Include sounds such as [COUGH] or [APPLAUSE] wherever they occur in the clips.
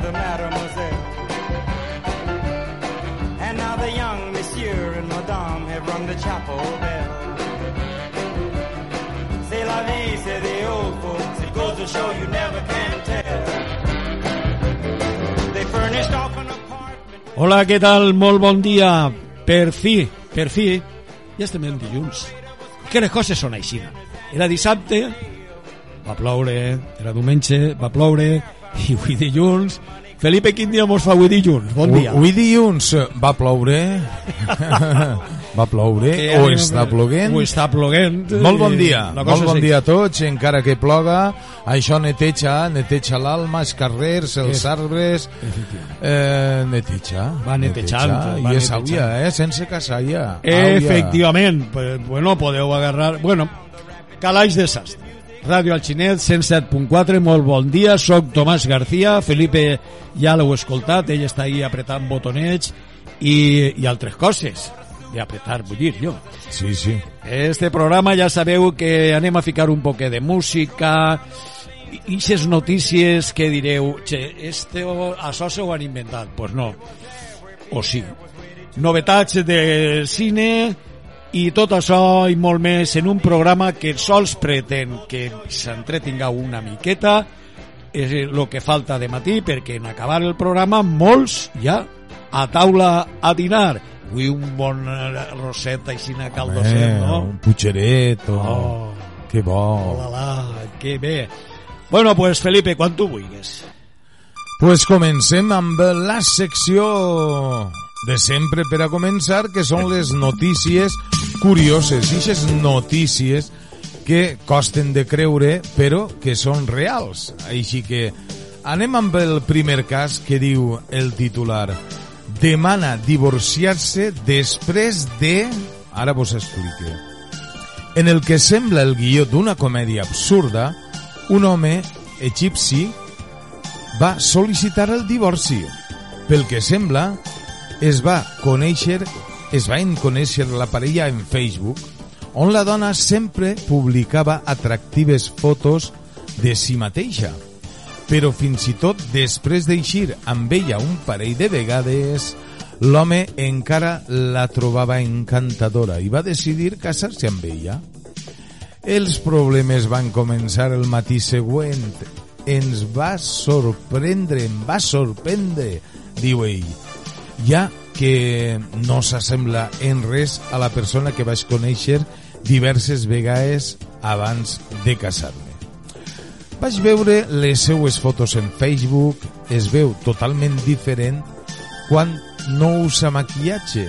the mademoiselle. And now the young monsieur and madame have rung the chapel bell. C'est la vie, say the old folks. It goes to show you never can tell. They furnished off an apartment. Hola, què tal? Molt bon dia. Per fi, per fi, ja estem en dilluns. Que les coses són així. Era dissabte, va ploure, era diumenge, va ploure, [LAUGHS] i avui dilluns... Felipe, quin dia mos fa avui dilluns? Bon dia. Avui dilluns va ploure. [LAUGHS] va ploure Que o està ploguent. O està ploguent. Molt bon eh, dia, molt bon és dia a tots, encara que ploga, això neteja, neteja l'alma, els carrers, els arbres, eh, neteja. Va netejant, neteja, va I és àvia, eh, sense casalla. Efectivament, pues, bueno, podeu agarrar... Bueno, Calaix de Sastre. Ràdio Alginet, 107.4, molt bon dia, soc Tomàs García, Felipe ja l'heu escoltat, ell està ahí apretant botonets i, i altres coses, de apretar, vull dir jo. Sí, sí. Este programa ja sabeu que anem a ficar un poquet de música. I aquestes notícies que direu? Che, este, això se ho han inventat? Pues no, o sí. Novetats de cine i tot això i molt més en un programa que sols pretén que s'entretingueu una miqueta és el que falta de matí perquè en acabar el programa molts ja a taula a dinar avui un bon eh, roset així caldoset, Eh, no? Un puigeret, o... Oh, Que bo. hola, la, que bé. Bueno, pues Felipe, quan tu vulguis. Pues comencem amb la secció de sempre per a començar, que són les notícies curioses, ixes notícies que costen de creure, però que són reals. Així que anem amb el primer cas que diu el titular. Demana divorciar-se després de... Ara vos explique. En el que sembla el guió d'una comèdia absurda, un home egipci va sol·licitar el divorci. Pel que sembla, es va conèixer, es va conèixer la parella en Facebook, on la dona sempre publicava atractives fotos de si mateixa. Però fins i tot després d'eixir amb ella un parell de vegades, l'home encara la trobava encantadora i va decidir casar-se amb ella. Els problemes van començar el matí següent. Ens va sorprendre, em va sorprendre, diu ell. Ja que no s'assembla en res a la persona que vaig conèixer diverses vegades abans de casar-me. Vaig veure les seues fotos en Facebook, es veu totalment diferent quan no usa maquillatge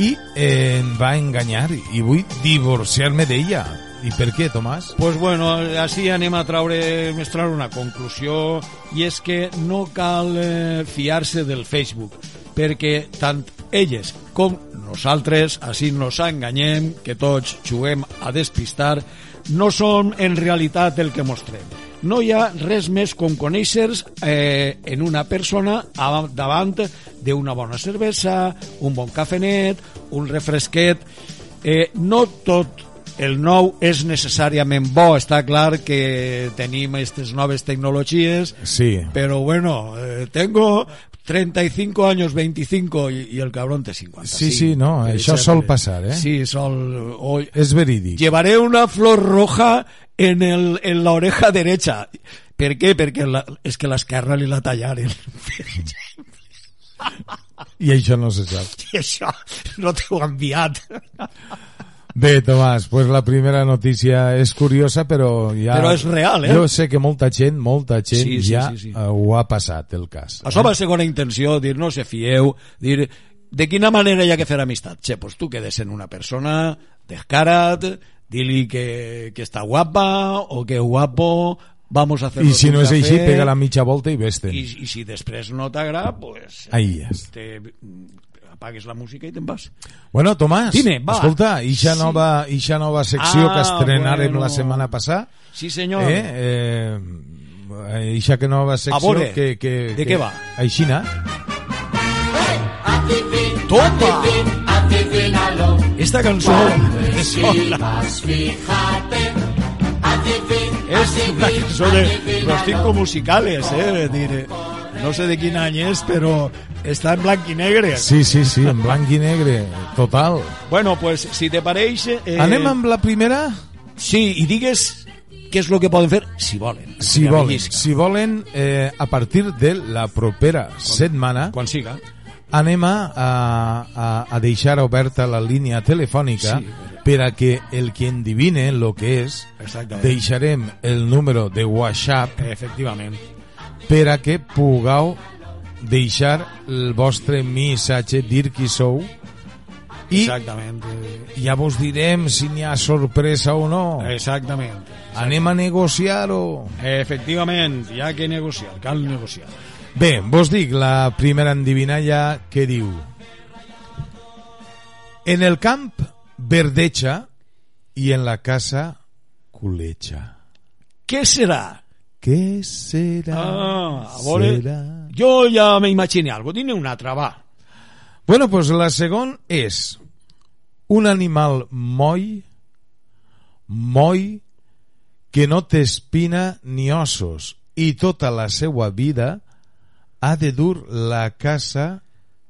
i eh, em va enganyar i vull divorciar-me d'ella. I per què, Tomàs? Pues bueno, així anem a traure, a una conclusió i és que no cal eh, fiar-se del Facebook perquè tant elles com nosaltres, així nos enganyem, que tots juguem a despistar, no som en realitat el que mostrem. No hi ha res més com conèixer eh, en una persona davant d'una bona cervesa, un bon cafenet, un refresquet... Eh, no tot el nou és necessàriament bo, està clar que tenim aquestes noves tecnologies, Sí. pero bueno, eh, tengo 35 años, 25 y, y el cabrón te 50. Sí, sí, no, això sol passar, eh? Sí, sol... Hoy, És verídic. Llevaré una flor roja en, el, en la oreja derecha. ¿Per qué? Perquè la, és que l'esquerra li la tallaren. I això no se sap. [LAUGHS] I això no t'ho han enviat. [LAUGHS] Bé, Tomàs, pues la primera notícia és curiosa, però ja... Però és real, eh? Jo sé que molta gent, molta gent Sí, sí, ja sí, sí. eh, ho ha passat, el cas. Això va segona intenció, dir no se fieu, dir de quina manera hi ha que fer amistat? Che, pues tu quedes en una persona, descarat, dili que, que està guapa o que guapo, vamos a hacer I si no és així, pega la mitja volta i vés-te'n. I, I si després no t'agrada, pues... Ahí és. Te, apagues la música i te'n vas. Bueno, Tomàs, Dime, va. escolta, ixa, Sí. nova, ixa nova secció Ah, que estrenarem bueno. la setmana passada, Sí, senyor. eh, eh, ixa que nova secció veure, que, que, de que, què va? Aixina. Toma! Esta cançó és una cançó de los cinco musicales, eh? Dir, no sé de quin any és, però està en blanc i negre. Sí, sí, sí, en blanc i negre, total. Bueno, pues, si te pareix... Eh, Anem amb la primera? Sí, i digues què és el que poden fer, si volen. Si volen, rellisca. si volen eh, a partir de la propera setmana Quan siga. anem a, a, a deixar oberta la línia telefònica Sí. per a que el que endivine el que és Exactament. deixarem el número de WhatsApp Efectivament. Per a que pugueu deixar el vostre missatge, dir qui sou i Exactament. ja vos direm si n'hi ha sorpresa o no. Exactament. Anem a negociar-ho. Efectivament, hi ha que negociar, cal negociar. Bé, vos dic la primera endivinalla que diu En el camp verdeja i en la casa culeja. Què serà? Què serà? Ah, a veure, Serà? jo ja m'imaginé algo. Dime una altra, va. Bueno, pues la segona és un animal moll, moll, que no té espina ni ossos i tota la seva vida ha de dur la casa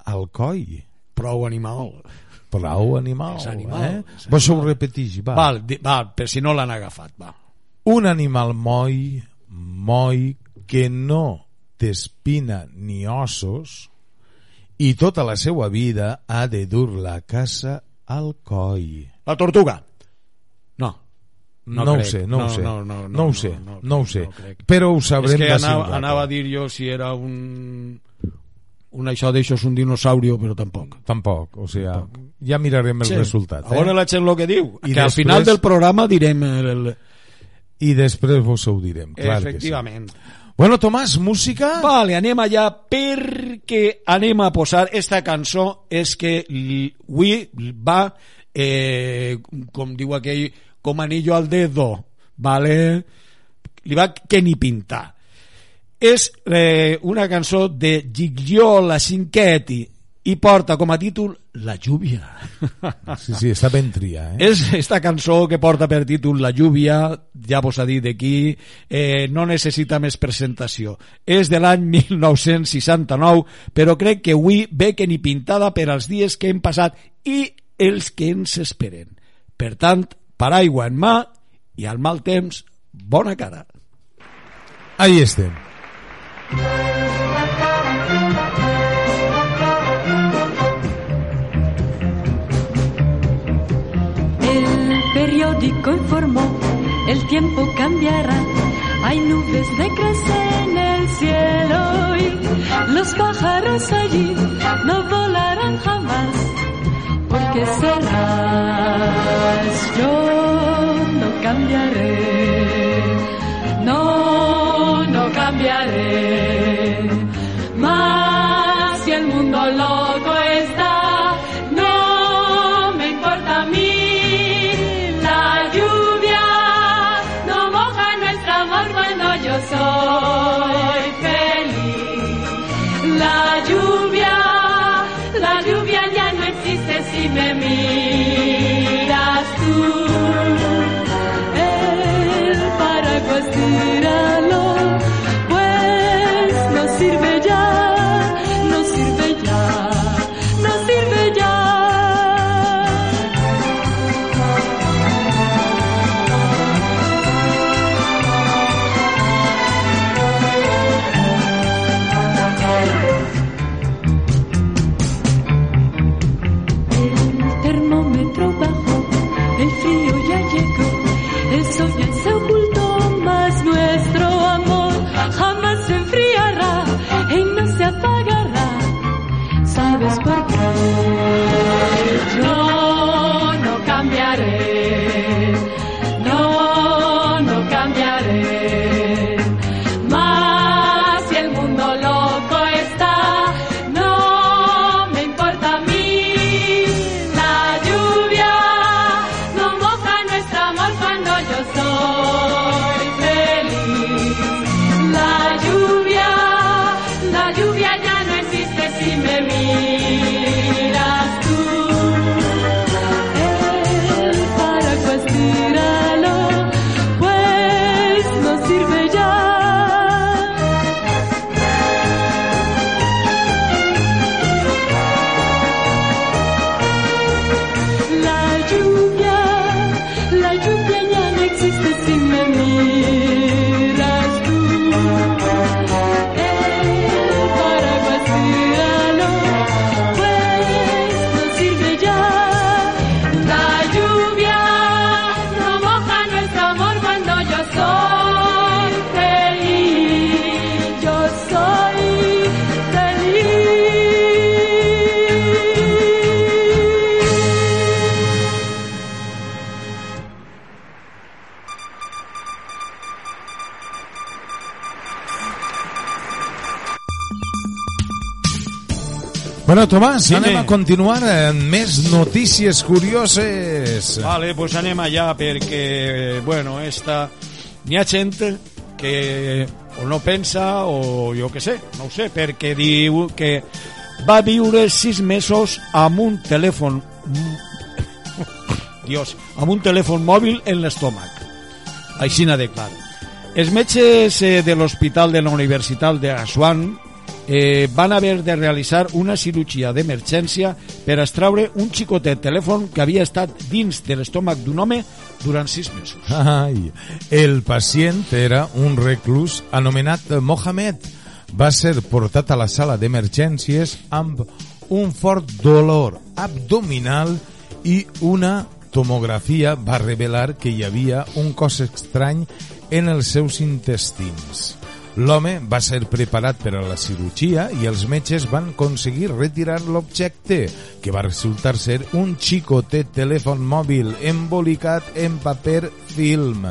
al coll. Prou animal. Prou animal, És animal, eh? és Vos ho repetix, va. Val, va, per si no l'han agafat, va. Un animal moll, moll, que no té espina ni ossos i tota la seva vida ha de dur la casa al coll. La tortuga. No. No, No ho sé, no, No, ho sé. no, no, no, no ho no, sé, no, no ho no sé. crec. Però ho És sabrem que d'ací un anava, anava a dir jo si era un... Un això d'això és un dinosaurio, però tampoc. Tampoc, o sigui, ja mirarem el Sí. resultat. A veure Eh? la gent el que diu. I que al després- final del programa direm el... el... I després vos ho direm, clar Efectivament. que sí. Bueno, Tomàs, música? Vale, anem allà perquè anem a posar esta cançó és que avui va eh, com diu aquell com anillo al dedo vale? li va que ni pintar és eh, una cançó de Gigliola Cinquetti i porta com a títol La lluvia Sí, sí, està ben tria, eh? és esta cançó que porta per títol La lluvia, ja vos ha dit d'aquí, eh, no necessita més presentació. És de l'any 1969, però crec que avui ve que ni pintada per als dies que hem passat i els que ens esperen. Per tant, paraigua en mà i al mal temps, bona cara. Ahí estem. El periódico informó, el tiempo cambiará. Hay nubes negras en el cielo y los pájaros allí no volarán jamás. Porque serás yo, no cambiaré. No, no cambiaré. Tomàs, Dime. anem a continuar amb més notícies curioses. Vale, pues anem allà perquè, bueno, esta... N'hi ha gent que o no pensa o jo que sé, no ho sé, perquè diu que va viure sis mesos amb un telèfon [LAUGHS] Dios, amb un telèfon mòbil en l'estómac. Així n'ha de clar. Els metges eh, de l'Hospital de la Universitat de Aswan eh, van haver de realitzar una cirurgia d'emergència per extraure un xicotet telèfon que havia estat dins de l'estómac d'un home durant sis mesos. Ai, el pacient era un reclus anomenat Mohamed. Va ser portat a la sala d'emergències amb un fort dolor abdominal i una tomografia va revelar que hi havia un cos estrany en els seus intestins. L'home va ser preparat per a la cirurgia i els metges van aconseguir retirar l'objecte, que va resultar ser un xicotet telèfon mòbil embolicat en paper film.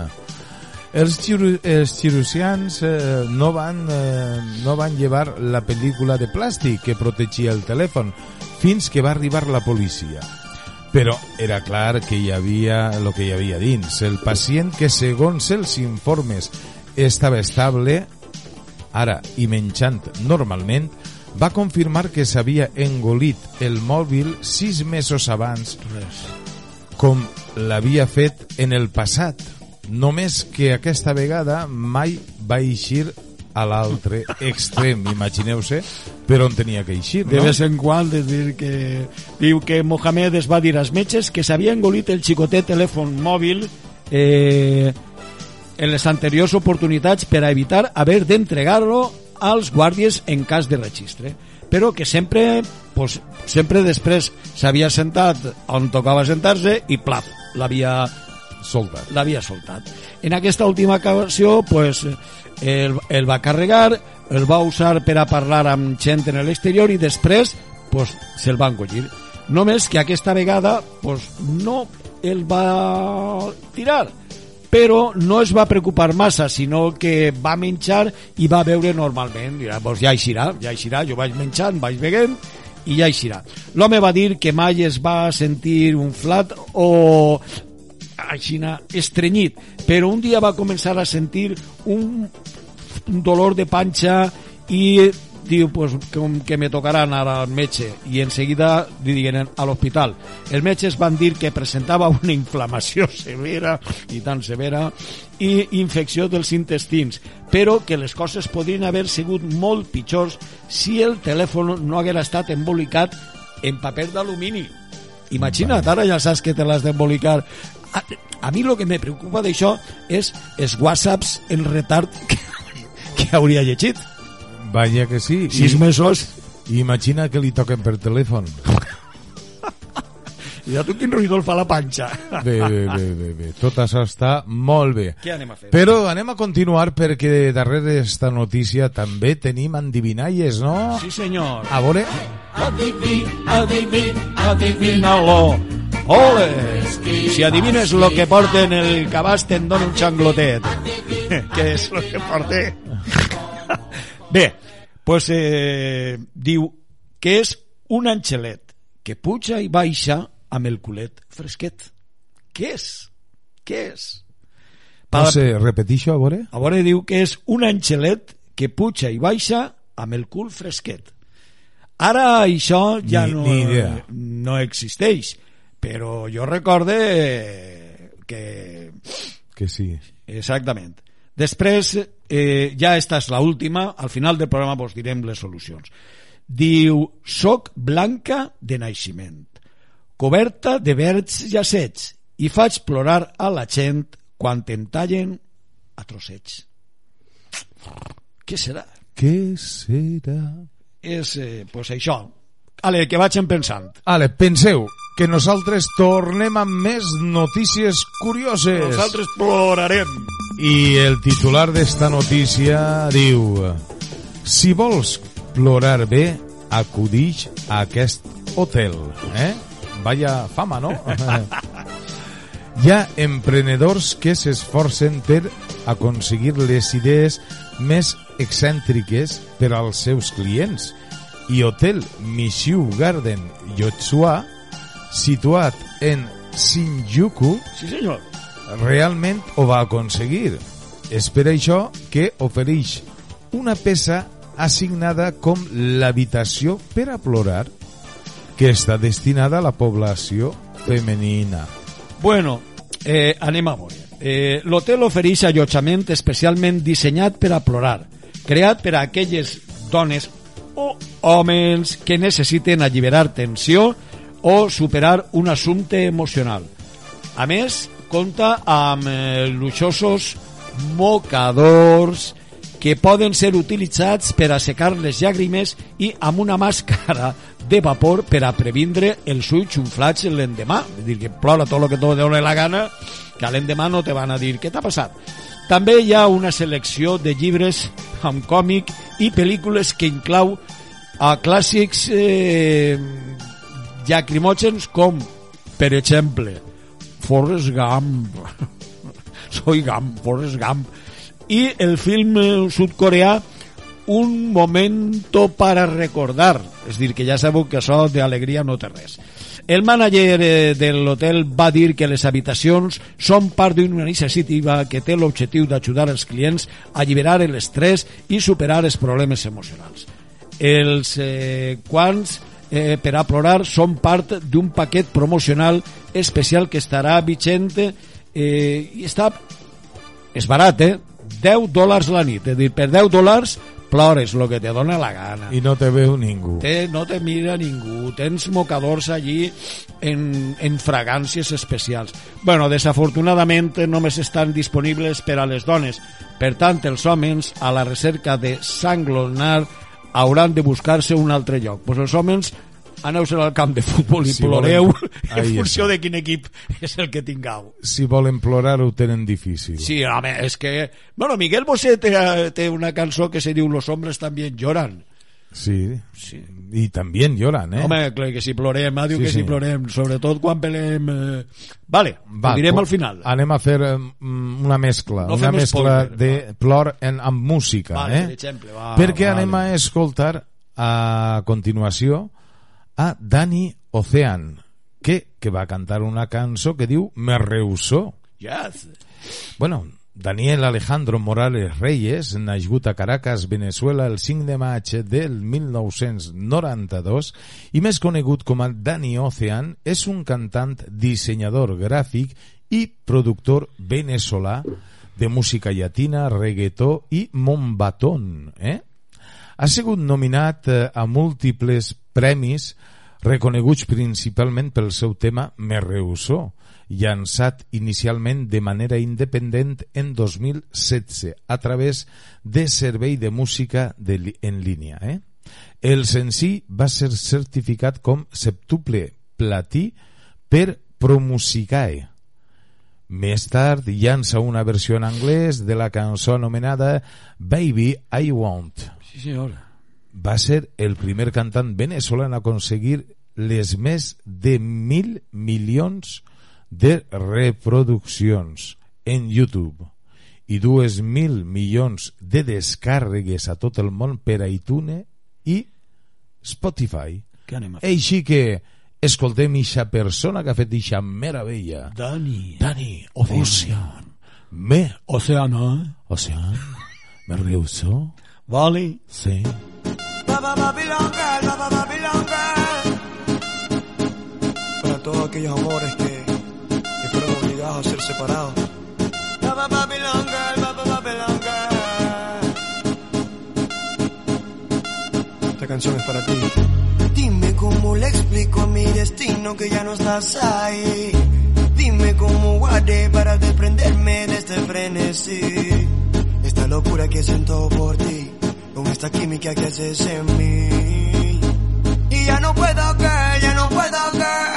Els, xiru els cirurgians eh, no, van, eh, no van llevar la pel·lícula de plàstic que protegia el telèfon fins que va arribar la policia. Però era clar que hi havia el que hi havia dins. El pacient que, segons els informes, estava estable, ara i menjant normalment, va confirmar que s'havia engolit el mòbil sis mesos abans Res. com l'havia fet en el passat. Només que aquesta vegada mai va eixir a l'altre extrem, imagineu-se, per on tenia que eixir, De no? vez en quan, és dir que diu que Mohamed es va dir als metges que s'havia engolit el xicotet telèfon mòbil eh, en les anteriors oportunitats per a evitar haver d'entregar-lo als guàrdies en cas de registre però que sempre pues, sempre després s'havia sentat on tocava sentar-se i plaf, l'havia Soldat. l'havia soltat. En aquesta última ocasió, pues, el, el va carregar, el va usar per a parlar amb gent en l'exterior i després pues, se'l va encollir. Només que aquesta vegada pues, no el va tirar, però no es va preocupar massa, sinó que va menjar i va beure normalment. Dirà, pues ja eixirà, ja eixirà, jo vaig menjant, vaig beguent i ja eixirà. L'home va dir que mai es va sentir un flat o aixina estrenyit, però un dia va començar a sentir un, un dolor de panxa i diu pues, com que me tocarà anar al metge i en seguida li digueren a l'hospital. Els metges van dir que presentava [LAUGHS] una inflamació severa i tan severa i infecció dels intestins però que les coses podrien haver sigut molt pitjors si el telèfon no haguera estat embolicat en paper d'alumini. Imagina't, ara ja saps que te l'has d'embolicar. A, a mi el que me preocupa d'això és els whatsapps en retard que, [LAUGHS] que hauria llegit Vaja que sí. sis mesos I, imagina que li toquen per telèfon. [LAUGHS] i a tu quin ruïdor fa la panxa [LAUGHS] Bé, bé, bé, bé, bé. Tot això està molt bé. què anem a fer? Però anem a continuar perquè darrere d'esta notícia també tenim endivinalles, no? sí senyor A veure... Adivi, adivi, adivina-lo. Ole! Si adivines lo que porta en el cabàs, te'n dono un xanglotet. [LAUGHS] Què és lo que porta? Bé, pues, eh, diu que és un angelet que puja i baixa amb el culet fresquet. Què és? Què és? No sé, repetixo, a veure... A veure, diu que és un angelet que puja i baixa amb el cul fresquet. Ara això ja Ni- no, ni idea. no existeix, però jo recorde eh, que... Que sí. Exactament. Després, eh, ja esta és la última, al final del programa vos direm les solucions. Diu, soc blanca de naixement, coberta de verds llacets i faig plorar a la gent quan em tallen a trossets. Què serà? Què serà? És, eh, pues això. Ale, que vagin pensant. Ale, penseu que nosaltres tornem amb més notícies curioses. Nosaltres plorarem. I el titular d'esta notícia diu Si vols plorar bé, acudix a aquest hotel. Eh? Vaya fama, no? [LAUGHS] Hi ha emprenedors que s'esforcen per aconseguir les idees més excèntriques per als seus clients i Hotel Mishu Garden Yotsua, situat en Shinjuku, Sí, senyor. Realment ho va aconseguir. És per això que ofereix una peça assignada com l'habitació per a plorar, que està destinada a la població femenina. Bueno, eh, anem a veure. Eh, L'hotel ofereix allotjament especialment dissenyat per a plorar, creat per a aquelles dones o homes que necessiten alliberar tensió o superar un assumpte emocional. A més, compta amb eh, luxosos mocadors que poden ser utilitzats per assecar les llàgrimes i amb una màscara de vapor per a previndre els ulls xunflats l'endemà. És dir, que plora tot el que te dóna la gana, que l'endemà no te van a dir què t'ha passat. També hi ha una selecció de llibres amb còmic i pel·lícules que inclau a clàssics eh, llacrimògens com, per exemple, Forrest Gump. [LAUGHS] Soy Gump, Forrest Gump. I el film eh, sudcoreà Un momento para recordar. És dir, que ja sabeu que això d'alegria no té res. El mànager eh, de l'hotel va dir que les habitacions són part d'una iniciativa que té l'objectiu d'ajudar els clients a alliberar l'estrès i superar els problemes emocionals. Els eh, quants eh, per a plorar són part d'un paquet promocional especial que estarà vigent eh, i està és barat, eh? 10 dòlars la nit, és dir, per 10 dòlars plores el que te dona la gana. I no te veu ningú. Te, no te mira ningú, tens mocadors allí en, en fragàncies especials. Bueno, desafortunadament només estan disponibles per a les dones. Per tant, els homes, a la recerca de sanglonar, hauran de buscar-se un altre lloc. Pues els homes aneu al camp de futbol i Si ploreu volen- [LAUGHS] en Ahí funció està. de quin equip és el que tingueu. Si volen plorar ho tenen difícil. Sí, home, és que... Bueno, Miguel Bosé té, té una cançó que se diu Los hombres también lloran. Sí. Sí. I també lloran, eh? Home, clar que si plorem, ah, diu Sí, que si sí. plorem, sobretot quan pelem... Eh... Vale, Va, ho direm al final. Anem a fer mm, una mescla, No una mescla spoiler, de plor en, amb música, Vale, eh? per exemple, va, Perquè vale. anem a escoltar a continuació a Dani Ocean, que, que va cantar una cançó que diu Me rehusó. Yes. Bueno, Daniel Alejandro Morales Reyes, nascut a Caracas, Venezuela, el 5 de maig del 1992 i més conegut com a Dani Ocean, és un cantant, dissenyador gràfic i productor venezolà de música llatina, reggaetó i mombatón. Eh? Ha sigut nominat eh, a múltiples premis reconeguts principalment pel seu tema Me rehusó, llançat inicialment de manera independent en 2016 a través de servei de música de, en línia. Eh? El senzill va ser certificat com septuple platí per Promusicae. Més tard llança una versió en anglès de la cançó anomenada Baby I Want Sí, senyor. va ser el primer cantant veneçolà en aconseguir les més de mil milions de reproduccions en YouTube i dues mil milions de descàrregues a tot el món per a iTunes i Spotify. Què anem a fer? Així que escoltem ixa persona que ha fet ixa meravella. Dani. Dani, Ocean. Me, Oceana. Ocean, me rehusó. Vale. Sí. Baba Babylon Girl, Baba Babylon Girl. Para todos aquellos amores a ser separados. Baba Babylon Girl, Baba Babylon Girl. Esta canción es para ti. Dime cómo le explico a mi destino que ya no estás ahí. Dime cómo guardé para desprenderme de este frenesí. Esta locura que siento por ti, con esta química que haces en mí. Y ya no puedo, girl, ya no puedo, girl.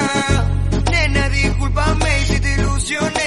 ilusiones.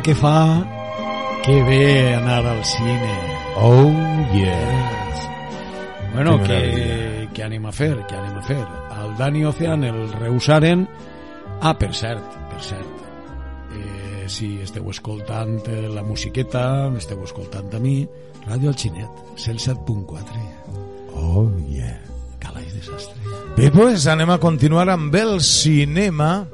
El que fa que bé anar al cine. Oh, yeah. Bueno, Que que, anem a fer, que anem a fer. Al Dani Ocean el rehusaren. Ah, per cert, per cert. Eh, si esteu escoltant eh, la musiqueta, m'esteu escoltant a mi, Ràdio Alxinet, 107.4. Oh, yeah. Calaix desastre. Bé, pues anem a continuar amb el cinema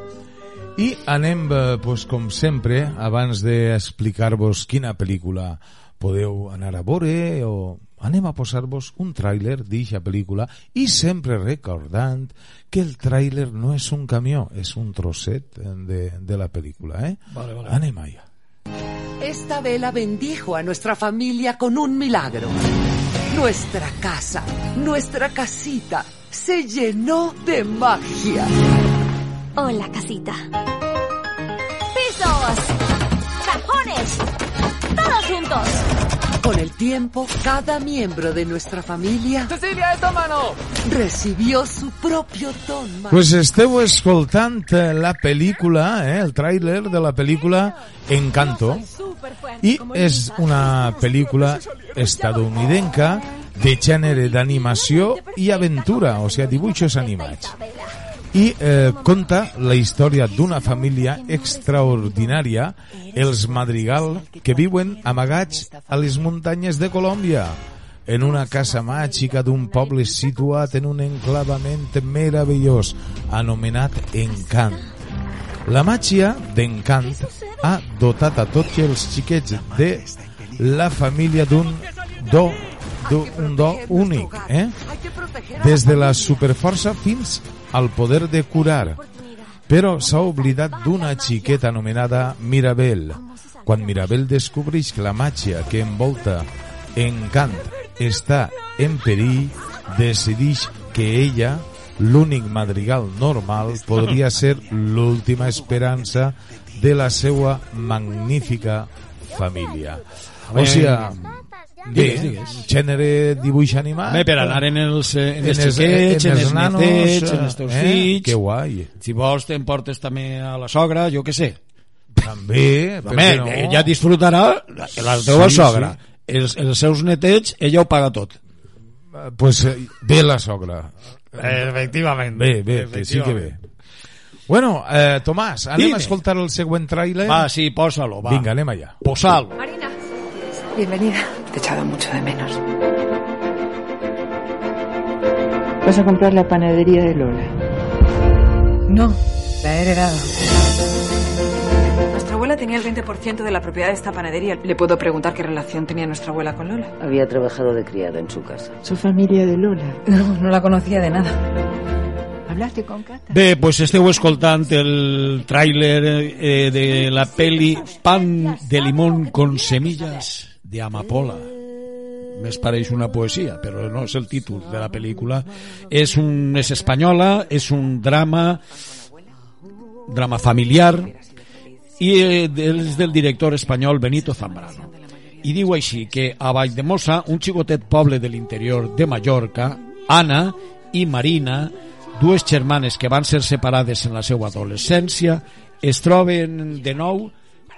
i anem, eh, pues, com sempre, abans d'explicar-vos quina pel·lícula podeu anar a veure o anem a posar-vos un tràiler d'eixa pel·lícula i sempre recordant que el tràiler no és un camió, és un trosset de, de la pel·lícula, eh? Vale, vale. Anem allà. Esta vela bendijo a nuestra familia con un milagro. Nuestra casa, nuestra casita, se llenó de magia. Hola, casita. Juntos! Con el tiempo, cada miembro de nuestra familia... ¡Cecilia, esta mano! Recibió su propio don mágico. Pues esteu escoltant eh, la pel·lícula, eh, el tràiler de la pel·lícula Encanto. I és una pel·lícula estadounidenca de gènere d'animació i aventura, o sigui, dibuixos animats. I eh, conta la història d'una família extraordinària, els Madrigal, que viuen amagats a les muntanyes de Colòmbia, en una casa màgica d'un poble situat en un enclavament meravellós anomenat Encant. La màgia d'Encant ha dotat a tots els xiquets de la família d'un do, d'un do únic, eh? des de la superforça fins al poder de curar. Però s'ha oblidat d'una xiqueta anomenada Mirabel. Quan Mirabel descobreix que la màgia que envolta Encant està en perill, decideix que ella, l'únic madrigal normal, podria ser l'última esperança de la seva magnífica família. O sigui, Digues, digues. gènere dibuix animat. Bé, per anar en els, eh, en els els- xiquets, en els nanos, netets, en els teus eh? fills. Que guai. Si vols t'emportes també a la sogra, jo què sé. També, Home, què no? ella disfrutarà, la, la teva Sí, sogra, sí. els, els seus netets, ella ho paga tot. Pues eh, ve la sogra. Efectivament. Bé, bé, que sí que bé. Bueno, eh, Tomàs, anem Dime. a escoltar el següent tràiler? Va, sí, posa-lo, va. Vinga, anem allà. Posal. Marina. Bienvenida. Te he echado mucho de menos. Vas a comprar la panadería de Lola. No, la he heredado. Nuestra abuela tenía el 20% de la propiedad de esta panadería. ¿Le puedo preguntar qué relación tenía nuestra abuela con Lola? Había trabajado de criada en su casa. Su familia de Lola. No, no la conocía de nada. ¿Hablaste con Cata? Bé, pues esteu escoltant el tràiler eh, de la peli Pan de limón con semillas de Amapola. Més pareix una poesia, però no és el títol de la pel·lícula. És, un, és espanyola, és un drama drama familiar i eh, és del director espanyol Benito Zambrano. I diu així que a Valldemossa, un xicotet poble de l'interior de Mallorca, Anna i Marina, dues germanes que van ser separades en la seva adolescència, es troben de nou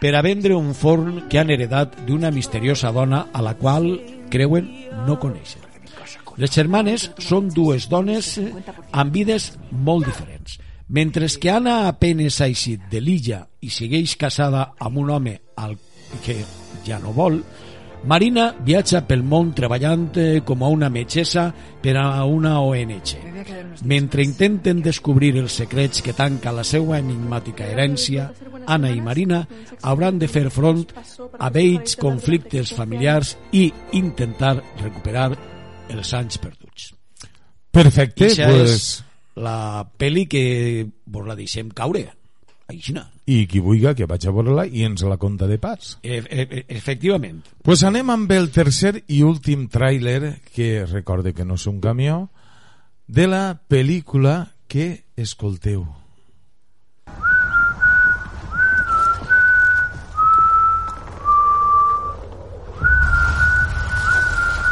per a vendre un forn que han heredat d'una misteriosa dona a la qual creuen no conèixer. Les germanes són dues dones amb vides molt diferents. Mentre que Anna apenes ha eixit de l'illa i segueix casada amb un home al que ja no vol, Marina viatja pel món treballant eh, com a una metgessa per a una ONG. Mentre intenten descobrir els secrets que tanca la seva enigmàtica herència, Anna i Marina hauran de fer front a vells conflictes familiars i intentar recuperar els anys perduts. Perfecte, Ixa pues... és la pel·li que vos la deixem caure. Aixina. I qui vulga que vaig a veure-la i ens la conta de pas. E e efectivament. Pues anem amb el tercer i últim tràiler, que recorde que no és un camió, de la pel·lícula que escolteu.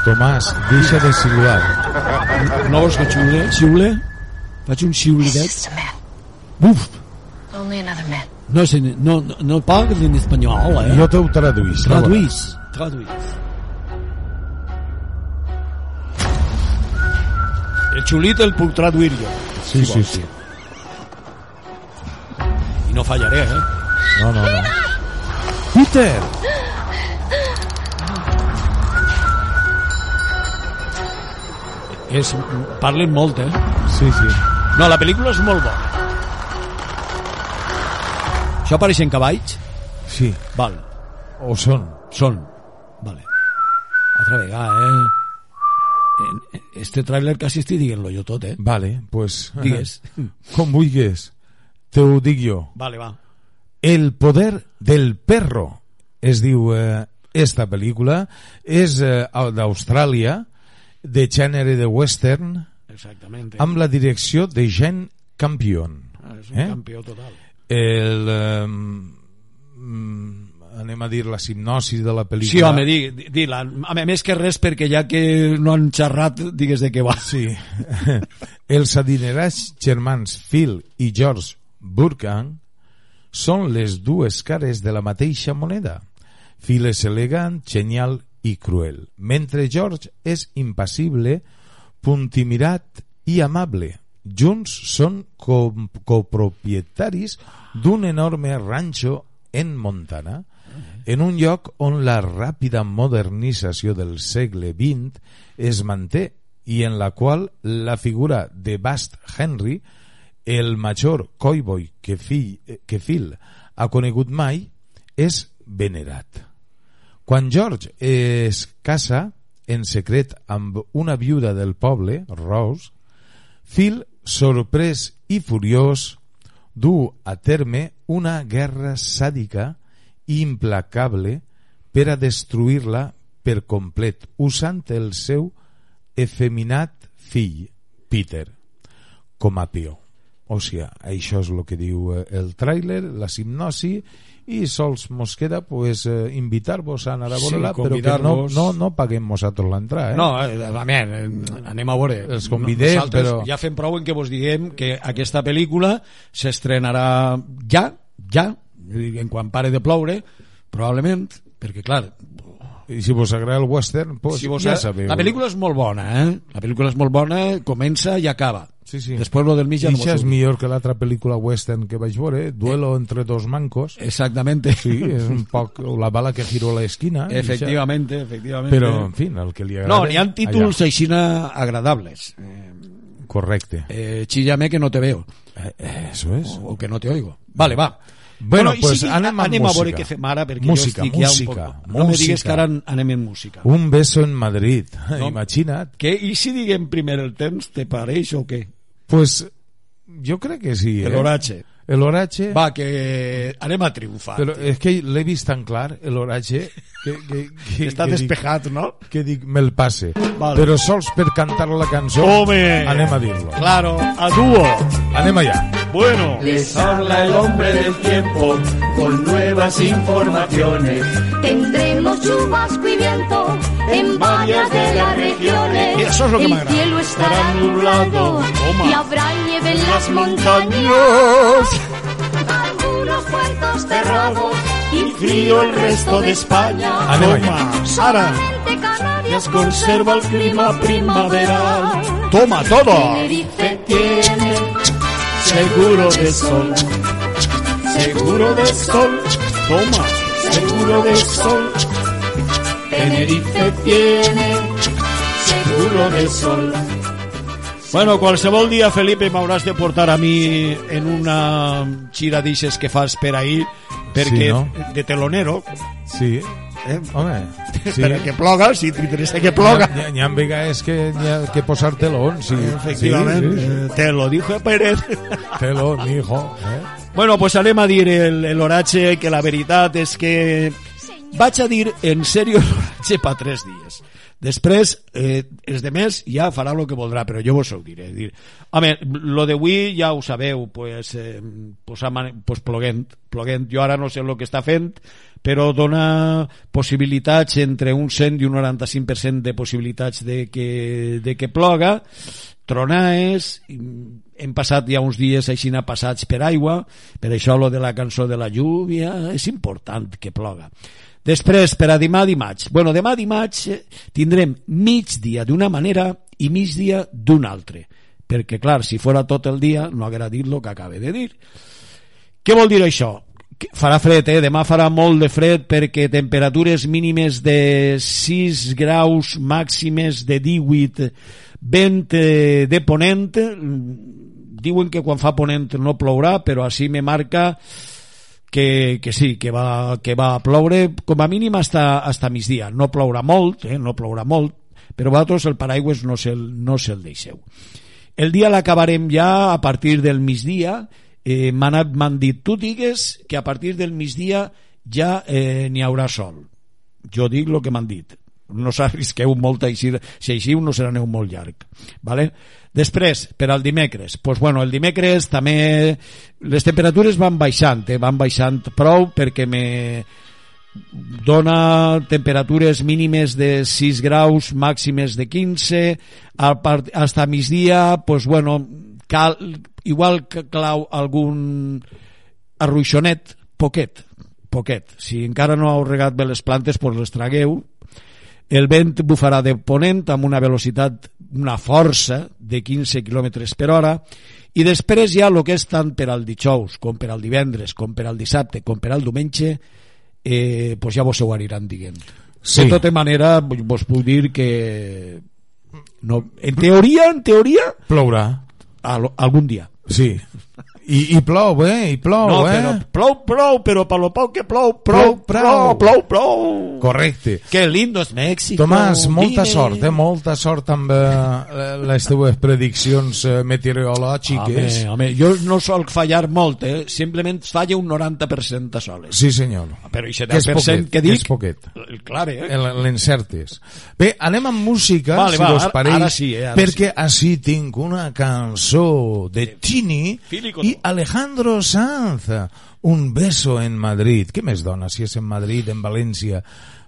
Tomàs, deixa de siluar. No vols que xiule? Xiule? Faig un xiulidet? Buf! Only another man. No, sé, no, no, no parles en espanyol, eh? Jo t'ho traduís. Traduís. Traduís. El xulit el puc traduir jo. Sí, si sí, vols. sí. I no fallaré, eh? No, no, no. Peter! És, parlen molt, eh? Sí, sí. No, la pel·lícula és molt bona. Això apareixen cavalls? Sí. Val. O són? Són. Vale. Altra vegada, eh? En- Este tràiler quasi estic dient-lo jo tot, eh? Vale, pues... Digues. [LAUGHS] Com vulguis. Te ho dic jo. Vale, va. El poder del perro es diu eh, esta pel·lícula és eh, d'Austràlia de gènere de western Exactament. eh? amb la direcció de Jean Campion Ah, és un eh? campió total. El eh, anem a dir la hipnosi de la pel·lícula Sí, home, di, di, di la, a més que res perquè ja que no han xerrat digues de què va sí. [LAUGHS] els adinerats germans Phil i George Burkham són les dues cares de la mateixa moneda. Phil és elegant, genial i cruel, mentre George és impassible, puntimirat i amable. Junts són co copropietaris d'un enorme ranxo en Montana, en un lloc on la ràpida modernització del segle XX es manté i en la qual la figura de Bast Henry, el major cowboy que, fill, que Phil ha conegut mai, és venerat. Quan George es casa en secret amb una viuda del poble, Rose, Phil, sorprès i furiós, du a terme una guerra sàdica i implacable per a destruir-la per complet, usant el seu efeminat fill, Peter, com a peó. O sigui, això és el que diu eh, el tràiler, la hipnosi, i sols mos queda pues, eh, invitar-vos a anar a Sí, veure-la, però que no, no, no paguem nosaltres l'entrada. Eh? No, eh, a veure, eh, anem a veure. Els convidem, Nosaltres però- Ja fem prou en què vos diguem que aquesta pel·lícula s'estrenarà ja, ja, en quan pare de ploure, probablement, perquè clar, I si vos agrada el western, pues, si vos ja sabeu. la pel·lícula és molt bona, eh? La pel·lícula és molt bona, comença i acaba. Sí, sí. Després lo del mig ja no és millor que l'altra pel·lícula western que vaig veure, Duelo entre dos mancos. Exactamente. Sí, és un [LAUGHS] poc la bala que giró a l'esquina. ixa. Efectivamente, efectivamente. Però, en fi, el que li agrada... No, n'hi ha títols aixina agradables. Eh, Correcte. eh, chíllame que no te veo. Eh, Eso es. O, o que no te oigo. Vale, va. Bueno, i pues sí, anem anem a veure música. què fem ara, perquè Música, jo estic ja música, un poc... No me digues música. que ara anem en música. Un beso en Madrid. No. Imagina't. Què? I si diguem primer el temps, te pareix o què? Pues jo crec que sí. Eh? L'oratge. l'oratge... Va, que anem a triomfar. Però és que l'he vist tan clar, l'oratge, que, que, que, Està que despejat, dic, no? Que dic, me'l passe. Vale. Però sols per cantar la cançó, Home. anem a dir-lo. Claro, a dúo. Anem allà. Bueno. Les habla el hombre del tiempo con nuevas informaciones. Tendremos chubasco y viento en varias de las regiones. Eso es lo que El cielo estará nublado y habrá nieve en las montañas. Algunos puertos cerrados y Frío el resto de España. Toma, ara. Solamente Canarias Conserva el clima primaveral. Toma todo. Tenerife Tiene seguro de sol. Seguro de sol. Toma. Seguro de sol. Tenerife tiene seguro de sol. Bueno, qualsevol dia, Felipe, m'hauràs de portar a mi en una xira d'ixes que fas per ahir, perquè Sí, no? de telonero, Sí, eh? home. [LAUGHS] Sí. per que ploga, si t'interessa que ploga. N'hi ha, ha vegades que n'hi ha que posar telón, sí. Efectivament, Sí, sí. eh, te lo dijo Pérez. [LAUGHS] Telón, hijo. Eh? Bueno, pues anem a dir el, el oratge que la veritat és que vaig a dir en sèrio [LAUGHS] l'oratge pa tres dies. Després, eh, els de més ja farà el que voldrà, però jo vos ho diré. Dir, home, lo d'avui ja ho sabeu, pues, eh, pues, pues ploguent, ploguent. Jo ara no sé el que està fent, però dona possibilitats entre un 100 i un 95% de possibilitats de que, de que ploga, tronaes, hem passat ja uns dies així passats per aigua, per això lo de la cançó de la lluvia, és important que ploga. Després, per a demà dimarts. Bueno, demà dimarts eh, tindrem migdia d'una manera i migdia d'una altra. Perquè, clar, si fora tot el dia, no haguera dit el que acabe de dir. Què vol dir això? Farà fred, eh? Demà farà molt de fred perquè temperatures mínimes de 6 graus, màximes de 18, vent eh, de ponent. mm, Diuen que quan fa ponent no plourà, però així me marca que, que sí, que va, que va ploure com a mínim hasta, hasta migdia. No plourà molt, eh? no plourà molt, però vosaltres el paraigües no se'l no se deixeu. El dia l'acabarem ja a partir del migdia. Eh, M'han dit, tu digues que a partir del migdia ja eh, n'hi haurà sol. Jo dic el que m'han dit. No s'arrisqueu molt a eixir, si eixiu no serà aneu molt llarg. Vale? Després, per al dimecres, pues bueno, el dimecres també les temperatures van baixant, eh? van baixant prou perquè me dona temperatures mínimes de 6 graus, màximes de 15, al part, hasta migdia, pues bueno, cal, igual que clau algun arruixonet, poquet, poquet. Si encara no heu regat bé les plantes, pues les tragueu. El vent bufarà de ponent amb una velocitat, una força de 15 km per hora i després ja el que és tant per al dijous com per al divendres, com per al dissabte, com per al diumenge, eh, pues ja vos ho aniran dient. Sí. De tota manera, vos puc dir que no, en teoria, en teoria, Plourà. al, algun dia. Sí. I, i plou, eh? I plou, no, eh? però plou, plou, però per lo poc que plou, plou, Plou, plou, plou, plou. Correcte. Que lindo és Mèxic. Tomàs, molta Dime. sort, eh? Molta sort amb eh, les teves prediccions eh, meteorològiques. Home, home, jo no sol fallar molt, eh? simplement falla un 90% a soles. Sí, senyor. Però aquest Que és 10% poquet, que dic, és poquet. clar, eh? El- L'encertes. Bé, anem amb música, Vale, si va, us ara- pareix, ara sí, eh, ara perquè així tinc una cançó de Tini Fílico, i Alejandro Sanz, Un beso en Madrid. Què més dona si és en Madrid, en València?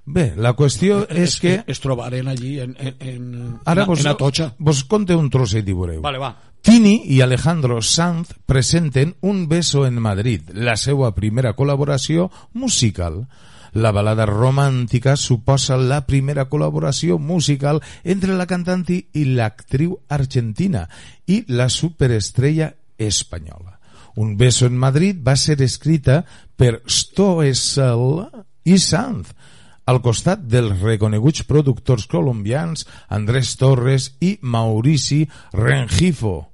Bé, la qüestió és que... Es trobarem allí en, en, en, Ara vos, en Atocha. vos conte un trosset i veureu. Vale, va. Tini i Alejandro Sanz presenten Un beso en Madrid, la seva primera col·laboració musical. La balada romàntica suposa la primera col·laboració musical entre la cantant i l'actriu argentina i la superestrella espanyola. Un beso en Madrid va ser escrita per Stoessel i Sanz, al costat dels reconeguts productors colombians Andrés Torres i Maurici Rengifo.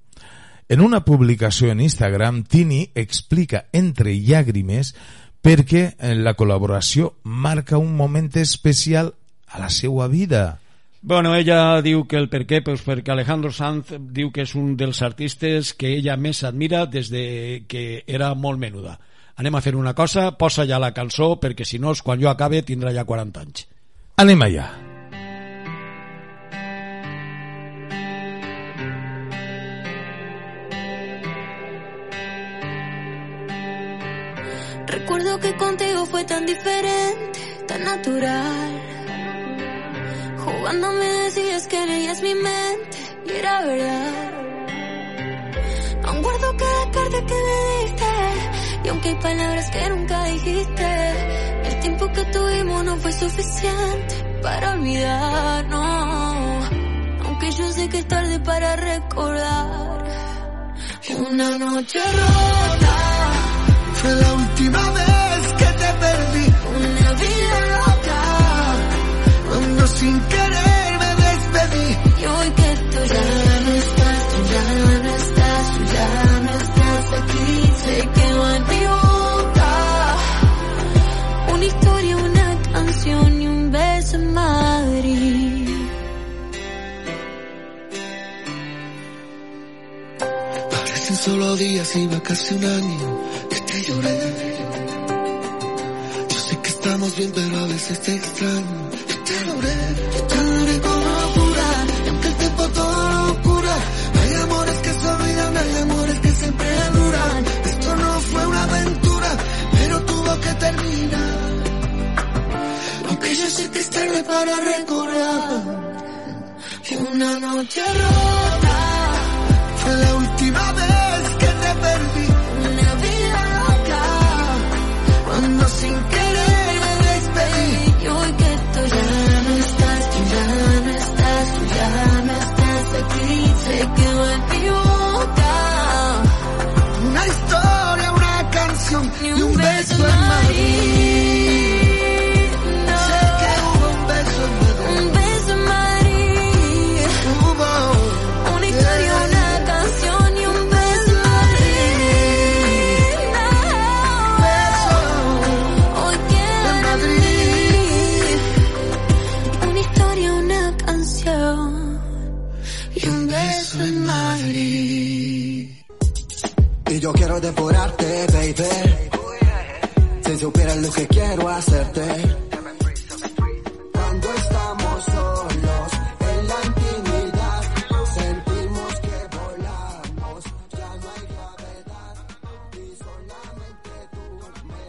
En una publicació en Instagram, Tini explica entre llàgrimes perquè la col·laboració marca un moment especial a la seva vida. Bueno, ella diu que el per què, pues perquè Alejandro Sanz diu que és un dels artistes que ella més admira des de que era molt menuda. Anem a fer una cosa, posa ja la cançó, perquè si no, quan jo acabe tindrà ja 40 anys. Anem allà. Recuerdo que contigo fue tan diferente, tan natural. Jugando me decías que leías mi mente y era verdad. Aún guardo cada carta que me diste y aunque hay palabras que nunca dijiste, el tiempo que tuvimos no fue suficiente para olvidarnos. Aunque yo sé que es tarde para recordar una noche rota. Fue la última vez sin querer me despedí. Y hoy que tú ya no estás, tú ya no estás, tú ya no estás aquí. Se quedó en mi boca. Una historia, una canción y un beso en Madrid. Parecen solo días y va casi un año que te lloré. Yo sé que estamos bien, pero a veces te extraño. Estaba loco a locura, aunque el tiempo todo lo cura. Hay amores que se olvidan, hay amores que siempre duran. Esto no fue una aventura, pero tuvo que terminar. Aunque yo sé que estaré para recorrer. Fue una noche rota, fue la última vez que te perdí, mi vida una canción y un beso que quiero hacerte. Cuando estamos solos en la intimidad, sentimos que volamos. Ya no hay gravedad y solamente tú me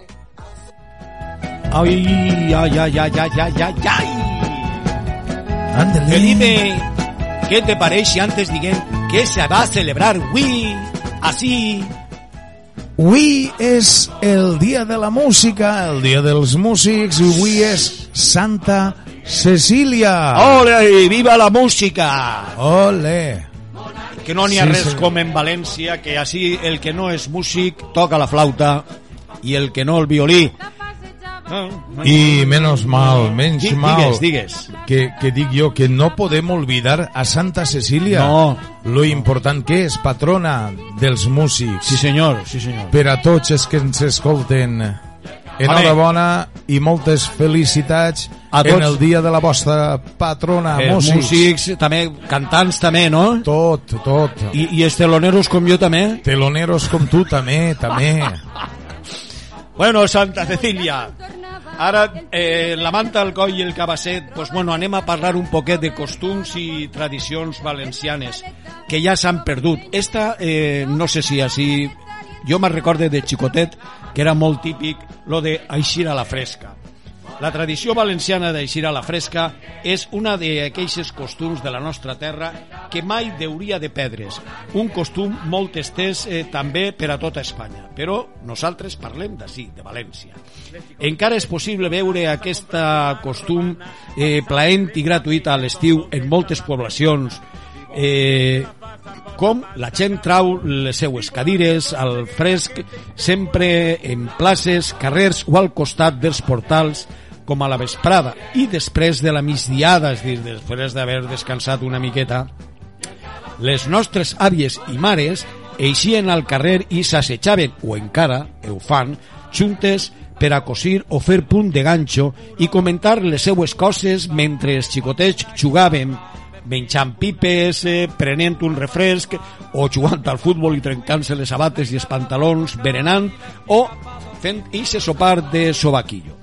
Ay, ay, ay, ay, ay, ay, ay, ay. Ándale. Felipe, ¿qué te parece antes diguem que se va a celebrar avui, así? Avui és el dia de la música, el dia dels músics, i avui és Santa Cecília. Ole, viva la música! Ole! Que no n'hi ha Sí, res senyor. com en València, que així el que no és músic toca la flauta i el que no el violí. Hi- I menos mal, menys Di- mal. digues, digues. Que, que dic jo, que no podem olvidar a Santa Cecília. No. Lo important que és, patrona dels músics. Sí senyor, sí senyor. Per a tots els que ens escolten. Enhorabona i moltes felicitats A en tots. el dia de la vostra patrona, Eh, músics. músics, també, cantants també, no? Tot, tot. I, I esteloneros com jo també? Teloneros com tu també, també. [LAUGHS] Bueno, Santa Cecília, ara eh, la manta al coll i el cabasset, pues bueno, anem a parlar un poquet de costums i tradicions valencianes que ja s'han perdut. Esta, eh, no sé si així... Jo me recorde de xicotet que era molt típic lo de eixir a la fresca. La tradició valenciana d'eixir a la fresca és una d'aquells costums de la nostra terra que mai deuria de perdre's. Un costum molt estès eh, també per a tota Espanya. Però nosaltres parlem d'ací, de València. Encara és possible veure aquest costum eh, plaent i gratuït a l'estiu en moltes poblacions eh, com la gent trau les seues cadires al fresc sempre en places, carrers o al costat dels portals com a la vesprada i després de la migdiada, és dir, després d'haver descansat una miqueta, les nostres àvies i mares eixien al carrer i s'assetjaven, o encara ho fan, juntes per a cosir o fer punt de ganxo i comentar les seues coses mentre els xicotets jugaven menjant pipes, eh, prenent un refresc o jugant al futbol i trencant-se les sabates i els pantalons, berenant o fent ixe sopar de sobaquillo.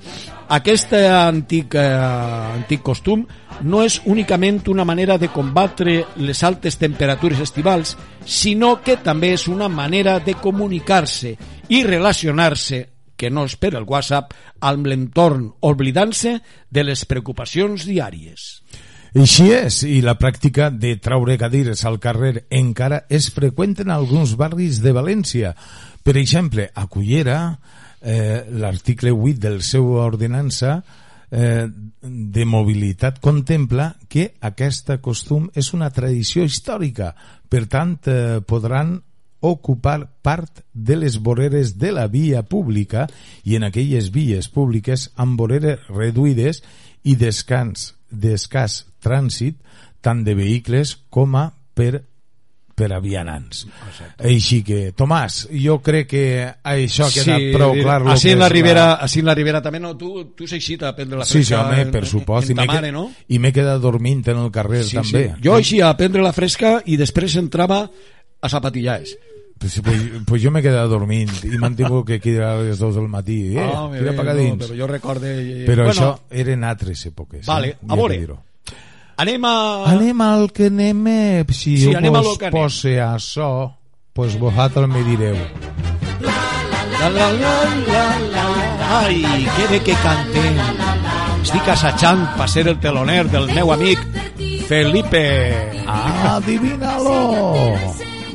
Aquest antic, eh, antic costum no és únicament una manera de combatre les altes temperatures estivals, sinó que també és una manera de comunicar-se i relacionar-se que no és per el WhatsApp, amb l'entorn, oblidant-se de les preocupacions diàries. Així és, i la pràctica de traure cadires al carrer encara és freqüent en alguns barris de València. Per exemple, a Cullera, eh, l'article 8 del seu ordenança eh, de mobilitat contempla que aquesta costum és una tradició històrica. Per tant, eh, podran ocupar part de les voreres de la via pública i en aquelles vies públiques amb voreres reduïdes i descans d'escàs trànsit tant de vehicles com a per per a vianants. Exacte. Així que, Tomàs, jo crec que això ha quedat Sí, prou clar. Així en la Ribera, així en la Ribera també, no? Tu, tu s'ha eixit a prendre la Sí, sí, fresca home, en, per supost. en, I m'he ta mare, que- no? I m'he quedat dormint en el carrer Sí, també. sí. Jo així a prendre la fresca i després entrava a zapatillars. Pues, pues, pues jo m'he quedat dormint i m'han tingut que cridar a les 2 del matí. Eh, bé, tira bé, no, però jo recorde... eh, Però bueno, això eren altres èpoques. Vale, eh? a veure. Anem a... Anem al que anem, eh? si Sí, anem vos anem. pose a so, pues vosaltres me direu. La, la, la, la, la, la. Ai, que bé que cantem. Estic assajant per ser el teloner del meu amic Felipe. Ah, adivina-lo!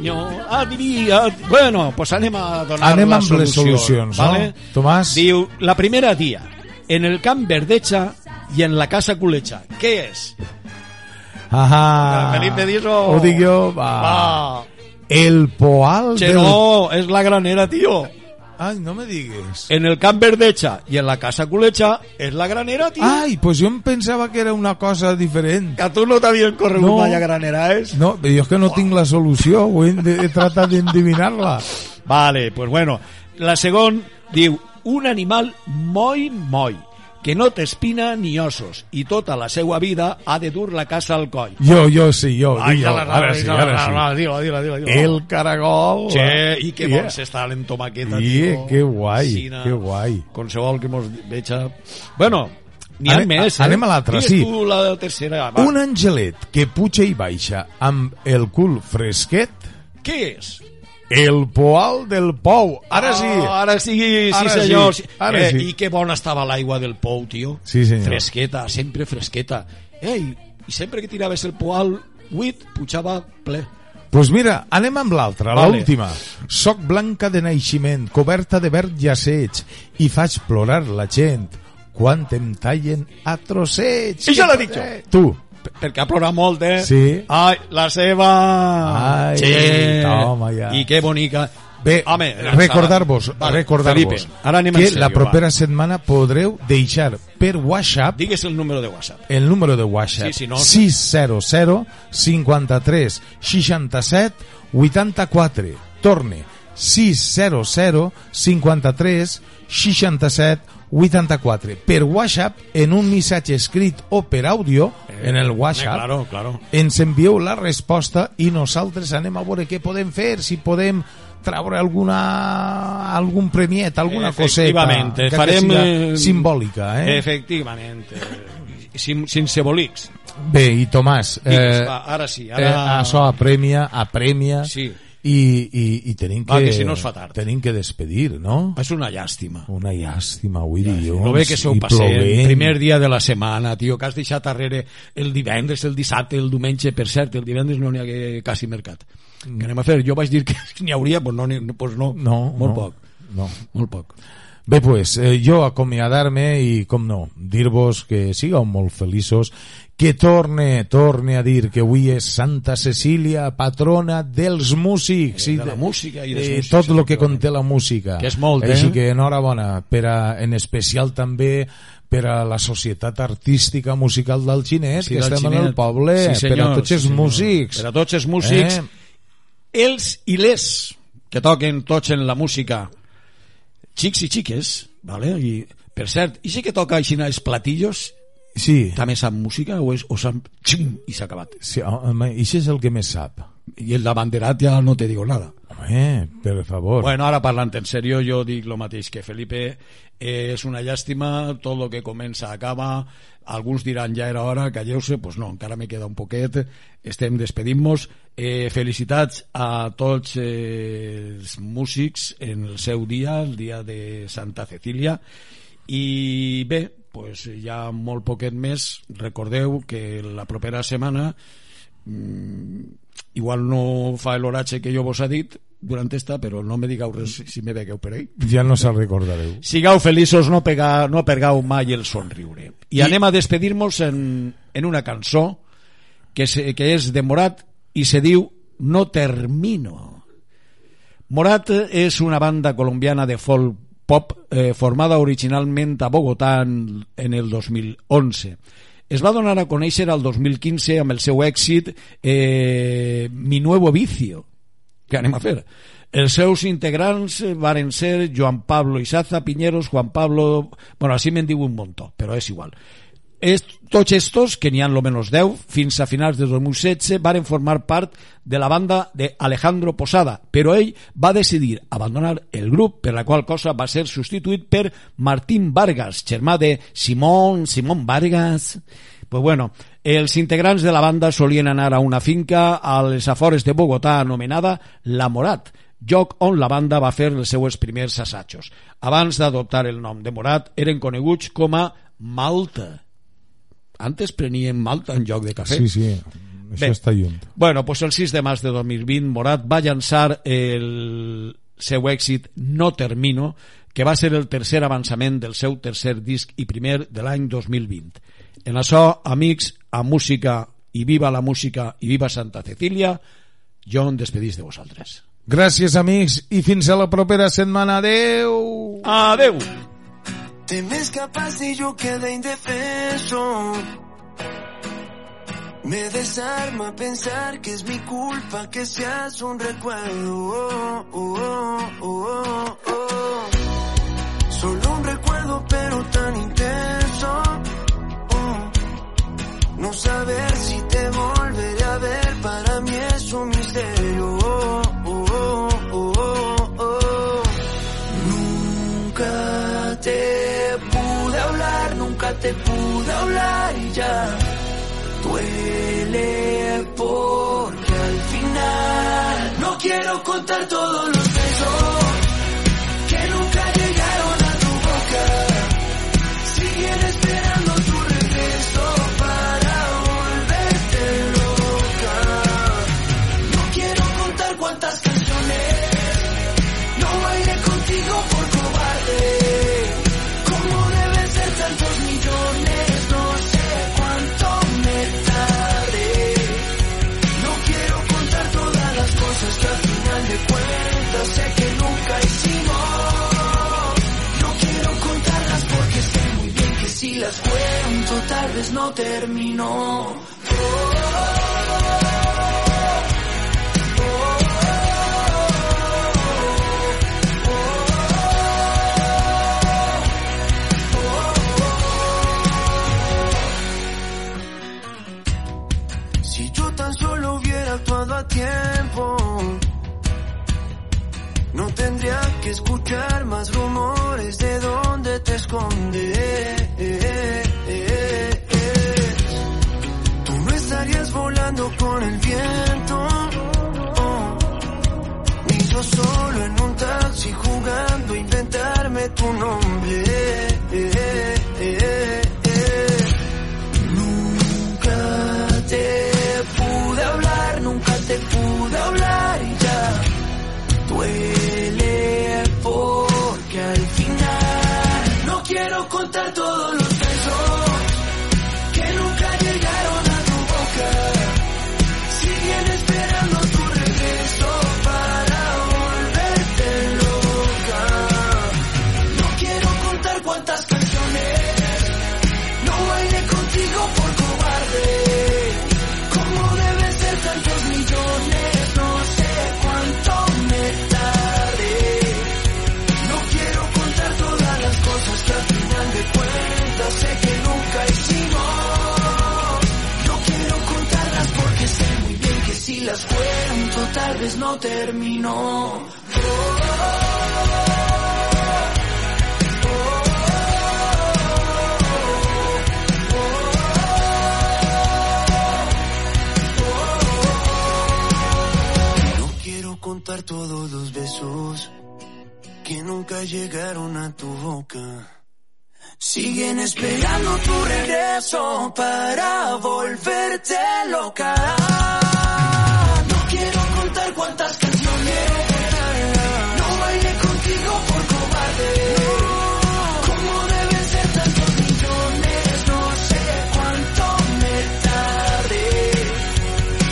No, adivina... Bueno, pues anem a donar Anem les amb les solucions, solucions, no? vale? Tomàs? Diu, la primera dia, en el camp verdeja i en la casa culecha. Què és? Ahà. Felipe, dis-ho. Ho dic jo, va. Va. El poal Che del... no, és la granera, tio. Ai, no me digues. En el camp verdeja i en la casa culecha és la granera, tio. Ai, pues jo em pensava que era una cosa diferent. Que a tu no t'havien corregut No. mai a granera, és? No, jo és que no tinc la solució, ho he, de, he tratat d'endevinar-la. Vale, pues bueno. La segon diu, un animal moi moi, que no té espina ni ossos, i tota la seva vida ha de dur la casa al coll. Jo, jo sí, jo, Ai, jo. Ara sí, ara sí. dilo, dilo, dilo, dilo. El caragol. Che, i que Yeah. bon s'està en tomaqueta, Sí, tio. que guai, Sina, que guai. Qualsevol que mos veja... Bueno, n'hi ha Anem- més, eh? anem a l'altra, Digues sí. tu la tercera, va. Un angelet que puja i baixa amb el cul fresquet, Què és? El poal del pou. Ara sí. Ah, ara sí, sí Ara senyor. sí, ara eh, sí. I que bona estava l'aigua del pou, tio. Sí, senyor. Fresqueta, sempre fresqueta. Ei, i sempre que tiraves el poal buit, pujava ple. Pues mira, anem amb l'altra, Vale. l'última. Soc blanca de naixement, coberta de verd llaceig, i faig plorar la gent quan em tallen a trossets. I ja l'ha dit jo. Tu. Perquè ha plorat molt, eh? Sí. Ai, la seva... Ai, Che. toma ja. I que bonica. Bé, recordar-vos, recordar-vos que serio, la va. propera setmana podreu deixar per WhatsApp Digues el número de WhatsApp. el número de WhatsApp Sí, si no- 600 53 67 84 torne 600 53 67 84 per WhatsApp en un missatge escrit o per àudio en el WhatsApp Eh, claro, claro. ens envieu la resposta i nosaltres anem a veure què podem fer, si podem treure alguna, algun premiet, alguna coseta que farem... siga eh, simbòlica. Eh? Efectivamente. Sin, sense bolics. Bé, i Tomàs, Digues, eh, va, ara sí, ara- eh, això apremia, apremia, Sí. I, i, i tenim que, Va, que si no es fa tard. tenim que despedir, no? És una llàstima. Una llàstima, avui dilluns, No ve que sou i passent, plovent. primer dia de la setmana, tio, que has deixat darrere el divendres, el dissabte, el diumenge, per cert, el divendres no n'hi ha quasi mercat. Què anem a fer? Jo vaig dir que [LAUGHS] n'hi hauria, doncs no, doncs no, No, molt no, poc. No. Molt poc. Bé, pues, eh, jo acomiadar-me i, com no, dir-vos que sigueu molt feliços, que torne, torne a dir que avui és Santa Cecília, patrona dels músics. Eh, i de la música i dels eh, músics, Tot el que conté la música. Que és molt, eh? Així que enhorabona, per a, en especial també per a la Societat Artística Musical del Xinet, Sí, que del estem en Xinet. el poble, Sí, senyor, per a tots sí, els senyor. músics. Per a tots els músics, Eh? els i les que toquen tots en la música, xics i xiques, vale? i per cert, i sí que toca així els platillos Sí. també sap música o, és, o sap xum, i s'ha acabat Sí, home, això és el que més sap. i el d'abanderat ja no te digo nada Home, per favor. Bueno, ara parlant en sèrio, jo dic lo mateix que Felipe, eh, és una llàstima, tot el que comença acaba, alguns diran ja era hora, calleu-se, pues no, encara me queda un poquet, estem despedint-nos, eh, felicitats a tots eh, els músics en el seu dia, el dia de Santa Cecília, i bé, pues ja molt poquet més, recordeu que la propera setmana mm, igual no fa l'oratge que jo vos ha dit durant esta, però no me digueu res si me vegueu per ahí. Ja no se'l recordareu. Sigueu feliços, no, pega, no pergau mai el somriure. I, I anem a despedir-nos en, en una cançó que, se, que és de Morat i se diu No termino. Morat és una banda colombiana de folk pop eh, formada originalment a Bogotà en, en el 2011. Es va donar a conèixer al 2015 amb el seu èxit eh, Mi Nuevo Vicio. Què anem a fer? Els seus integrants varen ser Joan Pablo Isaza, Piñeros, Juan Pablo... Bueno, així me'n diu un muntó, però és igual. Tots estos, que n'hi ha lo menos 10, fins a finals de 2016, varen formar part de la banda de Alejandro Posada, però ell va decidir abandonar el grup, per la qual cosa va ser substituït per Martín Vargas, germà de Simón, Simón Vargas... Pues bueno, els integrants de la banda solien anar a una finca a les afores de Bogotà anomenada La Morat, lloc on la banda va fer els seus primers assajos. Abans d'adoptar el nom de Morat, eren coneguts com a Malta. Antes prenien Malta en lloc de cafè. Sí, sí, això Bé. està lluny. Bueno, pues el 6 de març de 2020 Morat va llançar el seu èxit No Termino, que va ser el tercer avançament del seu tercer disc i primer de l'any 2020. En això, amics, a música i viva la música i viva Santa Cecília, jo em despedís de vosaltres. Gràcies, amics, i fins a la propera setmana. Adeu! Adeu! Te me escapas y yo quedé indefenso. Me desarma pensar que es mi culpa que seas un recuerdo. Oh, oh, oh, oh, oh. Solo un recuerdo pero tan intenso. No saber si te volveré a ver para mí es un misterio. Oh, oh, oh. Nunca te pude hablar, nunca te pude hablar y ya duele porque al final no quiero contar todos los tal vez no termino. Si yo tan solo hubiera actuado a tiempo, no tendría que escuchar más rumores de dónde te escondes. Con el viento, oh, ni yo solo en un taxi jugando inventarme tu nombre. Nunca cuento tal vez no terminó. No quiero contar todos los besos que nunca llegaron a tu boca. Siguen esperando tu regreso para volverte loca. Contar cuántas canciones. No bailé contigo por cobarde. ¿Cómo deben ser tantos millones? No sé cuánto me tardé.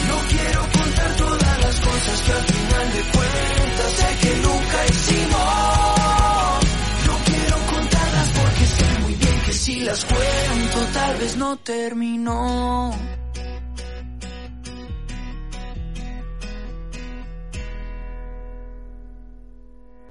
No quiero contar todas las cosas que al final de cuentas sé que nunca hicimos. No quiero contarlas porque sé muy bien que si las cuento tal vez no terminó.